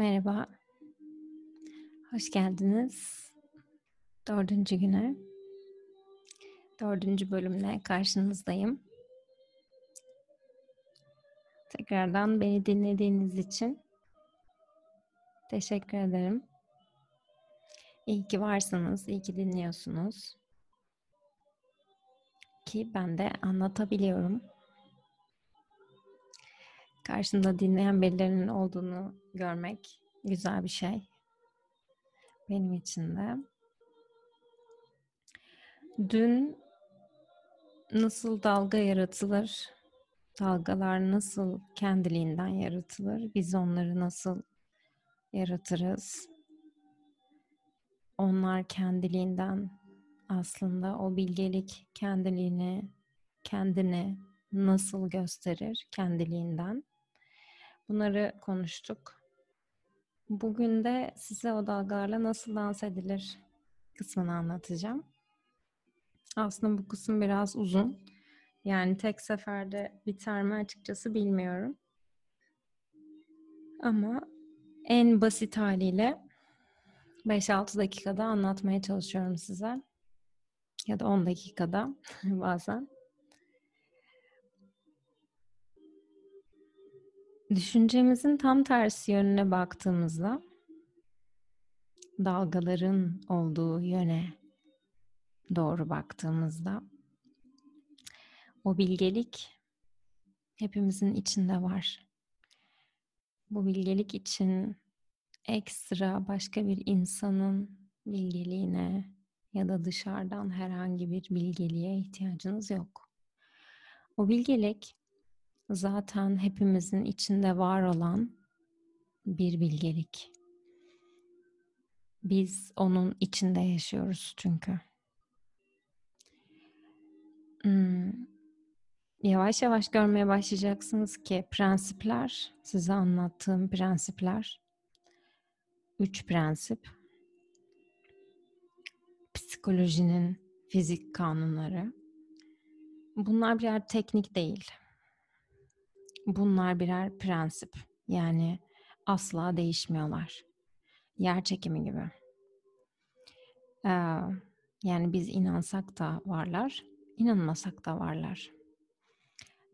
Merhaba. Hoş geldiniz. Dördüncü güne. Dördüncü bölümle karşınızdayım. Tekrardan beni dinlediğiniz için teşekkür ederim. İyi ki varsınız, iyi ki dinliyorsunuz. Ki ben de anlatabiliyorum. Karşında dinleyen birilerinin olduğunu görmek güzel bir şey. Benim için de. Dün nasıl dalga yaratılır? Dalgalar nasıl kendiliğinden yaratılır? Biz onları nasıl yaratırız? Onlar kendiliğinden aslında o bilgelik kendiliğini, kendini nasıl gösterir kendiliğinden? Bunları konuştuk. Bugün de size o dalgalarla nasıl dans edilir kısmını anlatacağım. Aslında bu kısım biraz uzun. Yani tek seferde biter mi açıkçası bilmiyorum. Ama en basit haliyle 5-6 dakikada anlatmaya çalışıyorum size. Ya da 10 dakikada bazen. Düşüncemizin tam tersi yönüne baktığımızda dalgaların olduğu yöne doğru baktığımızda o bilgelik hepimizin içinde var. Bu bilgelik için ekstra başka bir insanın bilgeliğine ya da dışarıdan herhangi bir bilgeliğe ihtiyacınız yok. O bilgelik zaten hepimizin içinde var olan bir bilgelik. Biz onun içinde yaşıyoruz çünkü. Hmm. Yavaş yavaş görmeye başlayacaksınız ki prensipler, size anlattığım prensipler, üç prensip, psikolojinin fizik kanunları, bunlar birer teknik değil Bunlar birer prensip. Yani asla değişmiyorlar. Yer çekimi gibi. Ee, yani biz inansak da varlar, inanmasak da varlar.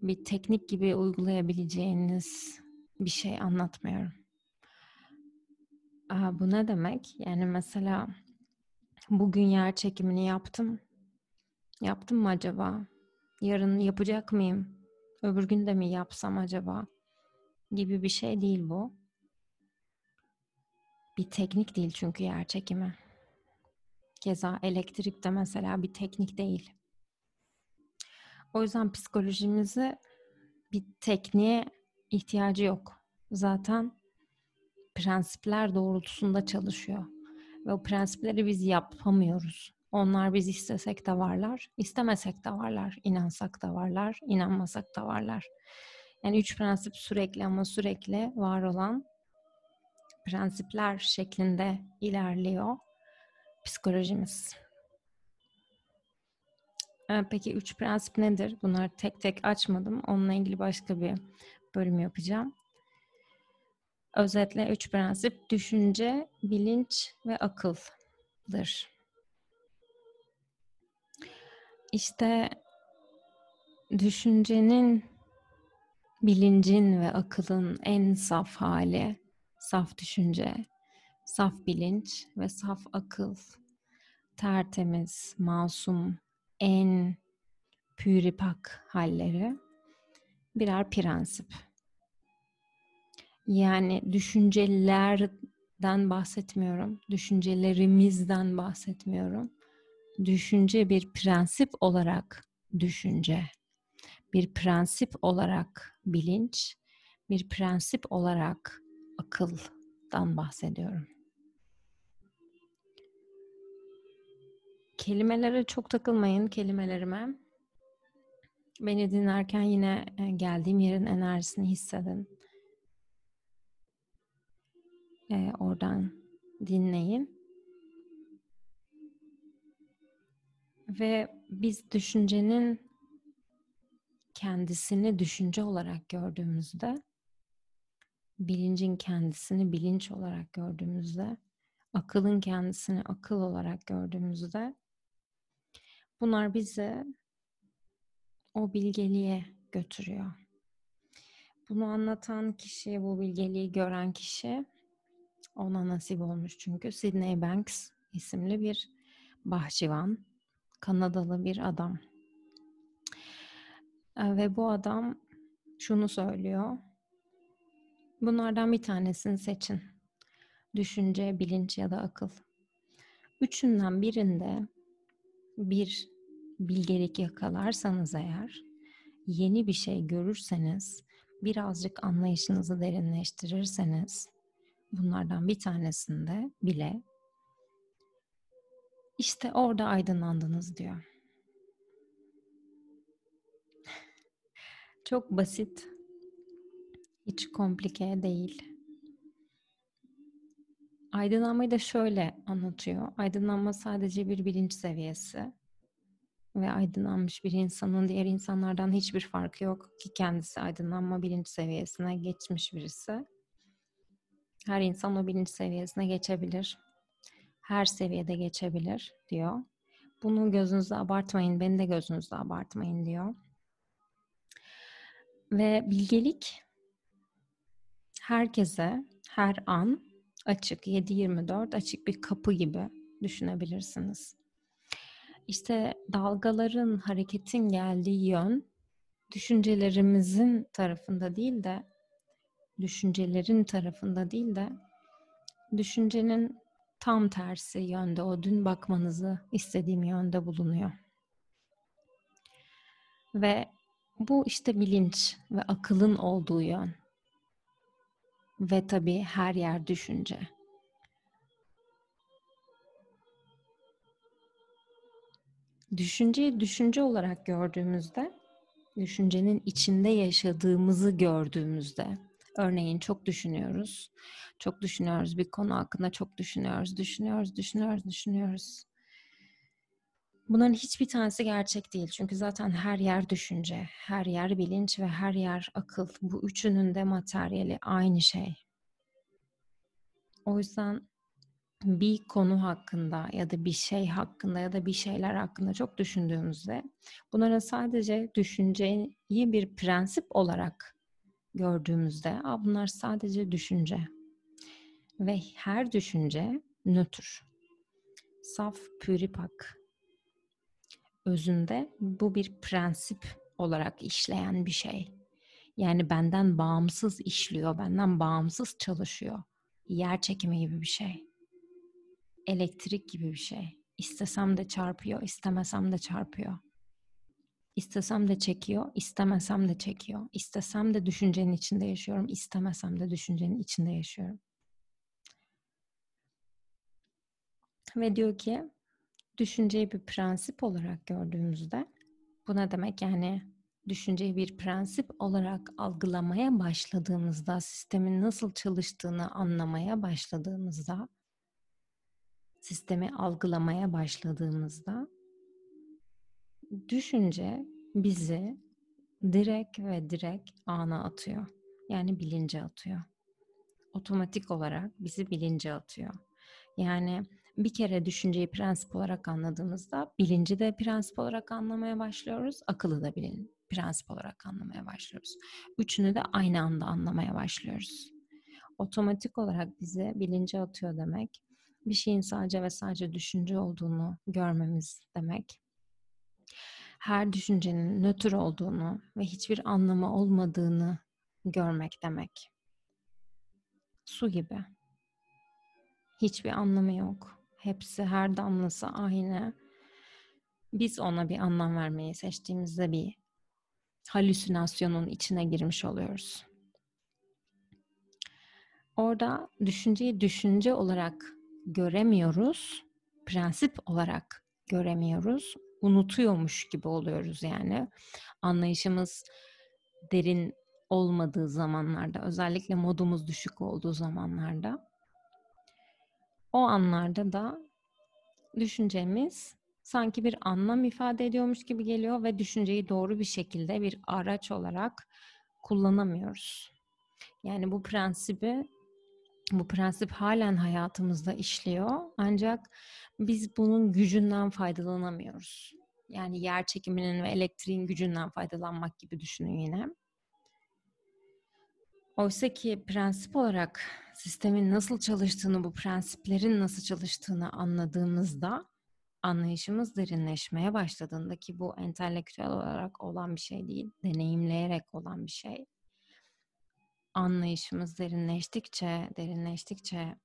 Bir teknik gibi uygulayabileceğiniz bir şey anlatmıyorum. Aa, bu ne demek? Yani mesela bugün yer çekimini yaptım. Yaptım mı acaba? Yarın yapacak mıyım? Öbür gün de mi yapsam acaba gibi bir şey değil bu. Bir teknik değil çünkü yer çekimi. Keza elektrik de mesela bir teknik değil. O yüzden psikolojimizi bir tekniğe ihtiyacı yok. Zaten prensipler doğrultusunda çalışıyor. Ve o prensipleri biz yapamıyoruz. Onlar biz istesek de varlar, istemesek de varlar, inansak da varlar, inanmasak da varlar. Yani üç prensip sürekli ama sürekli var olan prensipler şeklinde ilerliyor psikolojimiz. Ee, peki üç prensip nedir? Bunları tek tek açmadım. Onunla ilgili başka bir bölüm yapacağım. Özetle üç prensip düşünce, bilinç ve akıldır. İşte düşüncenin, bilincin ve akılın en saf hali, saf düşünce, saf bilinç ve saf akıl, tertemiz, masum, en püripak halleri. Birer prensip. Yani düşüncelerden bahsetmiyorum, düşüncelerimizden bahsetmiyorum düşünce bir prensip olarak düşünce, bir prensip olarak bilinç, bir prensip olarak akıldan bahsediyorum. Kelimelere çok takılmayın kelimelerime. Beni dinlerken yine e, geldiğim yerin enerjisini hissedin. Ee, oradan dinleyin. Ve biz düşüncenin kendisini düşünce olarak gördüğümüzde bilincin kendisini bilinç olarak gördüğümüzde, akılın kendisini akıl olarak gördüğümüzde bunlar bizi o bilgeliğe götürüyor. Bunu anlatan kişi, bu bilgeliği gören kişi ona nasip olmuş çünkü Sidney Banks isimli bir bahçıvan, Kanadalı bir adam. Ve bu adam şunu söylüyor. Bunlardan bir tanesini seçin. Düşünce, bilinç ya da akıl. Üçünden birinde bir bilgelik yakalarsanız eğer, yeni bir şey görürseniz, birazcık anlayışınızı derinleştirirseniz, bunlardan bir tanesinde bile işte orada aydınlandınız diyor. Çok basit. Hiç komplike değil. Aydınlanmayı da şöyle anlatıyor. Aydınlanma sadece bir bilinç seviyesi. Ve aydınlanmış bir insanın diğer insanlardan hiçbir farkı yok ki kendisi aydınlanma bilinç seviyesine geçmiş birisi. Her insan o bilinç seviyesine geçebilir. Her seviyede geçebilir diyor. Bunu gözünüzde abartmayın, beni de gözünüzde abartmayın diyor. Ve bilgelik herkese her an açık 7-24 açık bir kapı gibi düşünebilirsiniz. İşte dalgaların, hareketin geldiği yön düşüncelerimizin tarafında değil de düşüncelerin tarafında değil de düşüncenin tam tersi yönde o dün bakmanızı istediğim yönde bulunuyor. Ve bu işte bilinç ve akılın olduğu yön. Ve tabii her yer düşünce. Düşünceyi düşünce olarak gördüğümüzde, düşüncenin içinde yaşadığımızı gördüğümüzde, örneğin çok düşünüyoruz, çok düşünüyoruz bir konu hakkında çok düşünüyoruz, düşünüyoruz, düşünüyoruz, düşünüyoruz. Bunların hiçbir tanesi gerçek değil. Çünkü zaten her yer düşünce, her yer bilinç ve her yer akıl. Bu üçünün de materyali aynı şey. O yüzden bir konu hakkında ya da bir şey hakkında ya da bir şeyler hakkında çok düşündüğümüzde bunların sadece düşünceyi bir prensip olarak gördüğümüzde bunlar sadece düşünce ve her düşünce nötr, saf, püripak, özünde bu bir prensip olarak işleyen bir şey. Yani benden bağımsız işliyor, benden bağımsız çalışıyor. Yer çekimi gibi bir şey. Elektrik gibi bir şey. İstesem de çarpıyor, istemesem de çarpıyor. İstesem de çekiyor, istemesem de çekiyor. İstesem de düşüncenin içinde yaşıyorum, istemesem de düşüncenin içinde yaşıyorum. Ve diyor ki düşünceyi bir prensip olarak gördüğümüzde bu ne demek yani düşünceyi bir prensip olarak algılamaya başladığımızda sistemin nasıl çalıştığını anlamaya başladığımızda sistemi algılamaya başladığımızda düşünce bizi direkt ve direkt ana atıyor. Yani bilince atıyor. Otomatik olarak bizi bilince atıyor. Yani bir kere düşünceyi prensip olarak anladığımızda bilinci de prensip olarak anlamaya başlıyoruz. Akıllı da bilin, prensip olarak anlamaya başlıyoruz. Üçünü de aynı anda anlamaya başlıyoruz. Otomatik olarak bize bilinci atıyor demek. Bir şeyin sadece ve sadece düşünce olduğunu görmemiz demek. Her düşüncenin nötr olduğunu ve hiçbir anlamı olmadığını görmek demek. Su gibi. Hiçbir anlamı yok hepsi her damlası aynı. Biz ona bir anlam vermeyi seçtiğimizde bir halüsinasyonun içine girmiş oluyoruz. Orada düşünceyi düşünce olarak göremiyoruz, prensip olarak göremiyoruz. Unutuyormuş gibi oluyoruz yani. Anlayışımız derin olmadığı zamanlarda, özellikle modumuz düşük olduğu zamanlarda o anlarda da düşüncemiz sanki bir anlam ifade ediyormuş gibi geliyor ve düşünceyi doğru bir şekilde bir araç olarak kullanamıyoruz. Yani bu prensibi bu prensip halen hayatımızda işliyor. Ancak biz bunun gücünden faydalanamıyoruz. Yani yer çekiminin ve elektriğin gücünden faydalanmak gibi düşünün yine. Oysa ki prensip olarak sistemin nasıl çalıştığını, bu prensiplerin nasıl çalıştığını anladığımızda anlayışımız derinleşmeye başladığında ki bu entelektüel olarak olan bir şey değil, deneyimleyerek olan bir şey. Anlayışımız derinleştikçe, derinleştikçe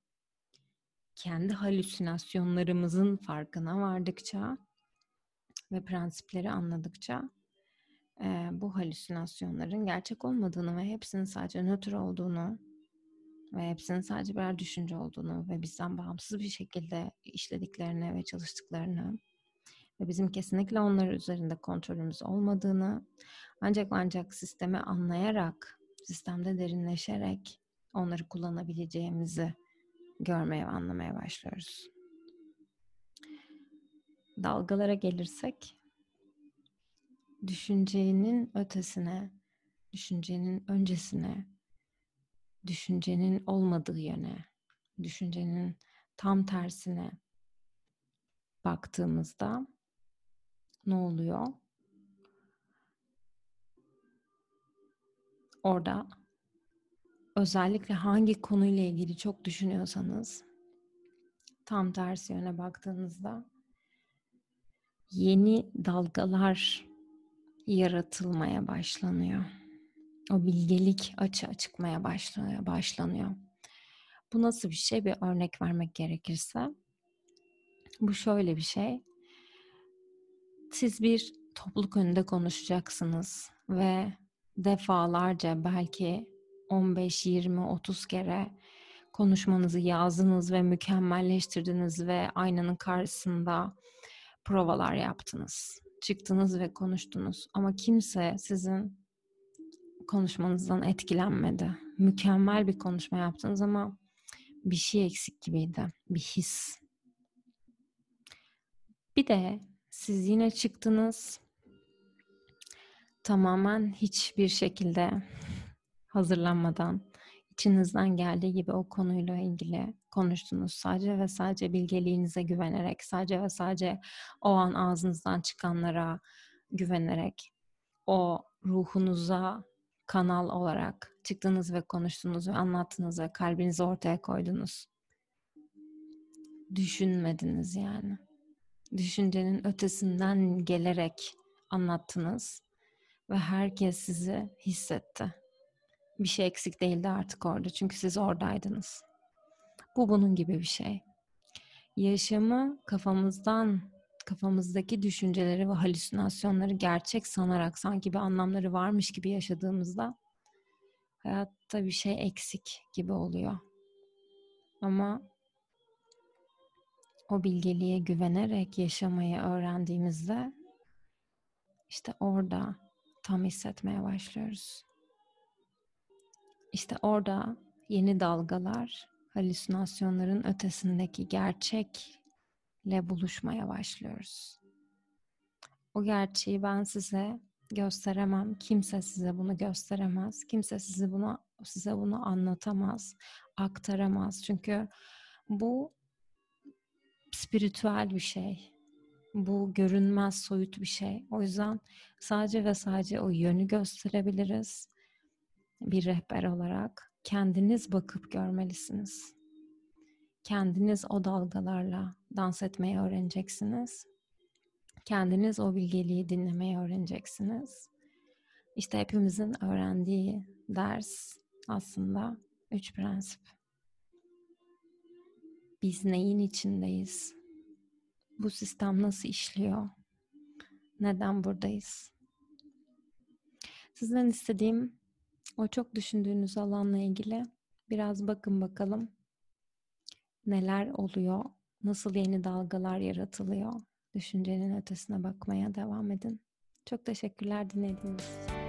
kendi halüsinasyonlarımızın farkına vardıkça ve prensipleri anladıkça e, bu halüsinasyonların gerçek olmadığını ve hepsinin sadece nötr olduğunu ve hepsinin sadece birer düşünce olduğunu ve bizden bağımsız bir şekilde işlediklerini ve çalıştıklarını ve bizim kesinlikle onlar üzerinde kontrolümüz olmadığını ancak ancak sistemi anlayarak, sistemde derinleşerek onları kullanabileceğimizi görmeye ve anlamaya başlıyoruz. Dalgalara gelirsek, düşüncenin ötesine, düşüncenin öncesine, düşüncenin olmadığı yöne, düşüncenin tam tersine baktığımızda ne oluyor? Orada özellikle hangi konuyla ilgili çok düşünüyorsanız tam tersi yöne baktığınızda yeni dalgalar yaratılmaya başlanıyor. O bilgelik açığa çıkmaya başlanıyor, başlanıyor. Bu nasıl bir şey? Bir örnek vermek gerekirse. Bu şöyle bir şey. Siz bir topluluk önünde konuşacaksınız ve defalarca belki 15, 20, 30 kere konuşmanızı yazdınız ve mükemmelleştirdiniz ve aynanın karşısında provalar yaptınız. Çıktınız ve konuştunuz ama kimse sizin konuşmanızdan etkilenmedi. Mükemmel bir konuşma yaptınız ama bir şey eksik gibiydi. Bir his. Bir de siz yine çıktınız. Tamamen hiçbir şekilde hazırlanmadan içinizden geldiği gibi o konuyla ilgili konuştunuz. Sadece ve sadece bilgeliğinize güvenerek, sadece ve sadece o an ağzınızdan çıkanlara güvenerek, o ruhunuza kanal olarak çıktınız ve konuştunuz ve anlattınız ve kalbinizi ortaya koydunuz. Düşünmediniz yani. Düşüncenin ötesinden gelerek anlattınız ve herkes sizi hissetti. Bir şey eksik değildi artık orada çünkü siz oradaydınız. Bu bunun gibi bir şey. Yaşamı kafamızdan, kafamızdaki düşünceleri ve halüsinasyonları gerçek sanarak sanki bir anlamları varmış gibi yaşadığımızda hayatta bir şey eksik gibi oluyor. Ama o bilgeliğe güvenerek yaşamayı öğrendiğimizde işte orada tam hissetmeye başlıyoruz. İşte orada yeni dalgalar halüsinasyonların ötesindeki gerçekle buluşmaya başlıyoruz. O gerçeği ben size gösteremem. Kimse size bunu gösteremez. Kimse size bunu size bunu anlatamaz, aktaramaz. Çünkü bu spiritüel bir şey. Bu görünmez, soyut bir şey. O yüzden sadece ve sadece o yönü gösterebiliriz bir rehber olarak kendiniz bakıp görmelisiniz. Kendiniz o dalgalarla dans etmeyi öğreneceksiniz. Kendiniz o bilgeliği dinlemeyi öğreneceksiniz. İşte hepimizin öğrendiği ders aslında üç prensip. Biz neyin içindeyiz? Bu sistem nasıl işliyor? Neden buradayız? Sizden istediğim o çok düşündüğünüz alanla ilgili biraz bakın bakalım neler oluyor, nasıl yeni dalgalar yaratılıyor. Düşüncenin ötesine bakmaya devam edin. Çok teşekkürler dinlediğiniz için.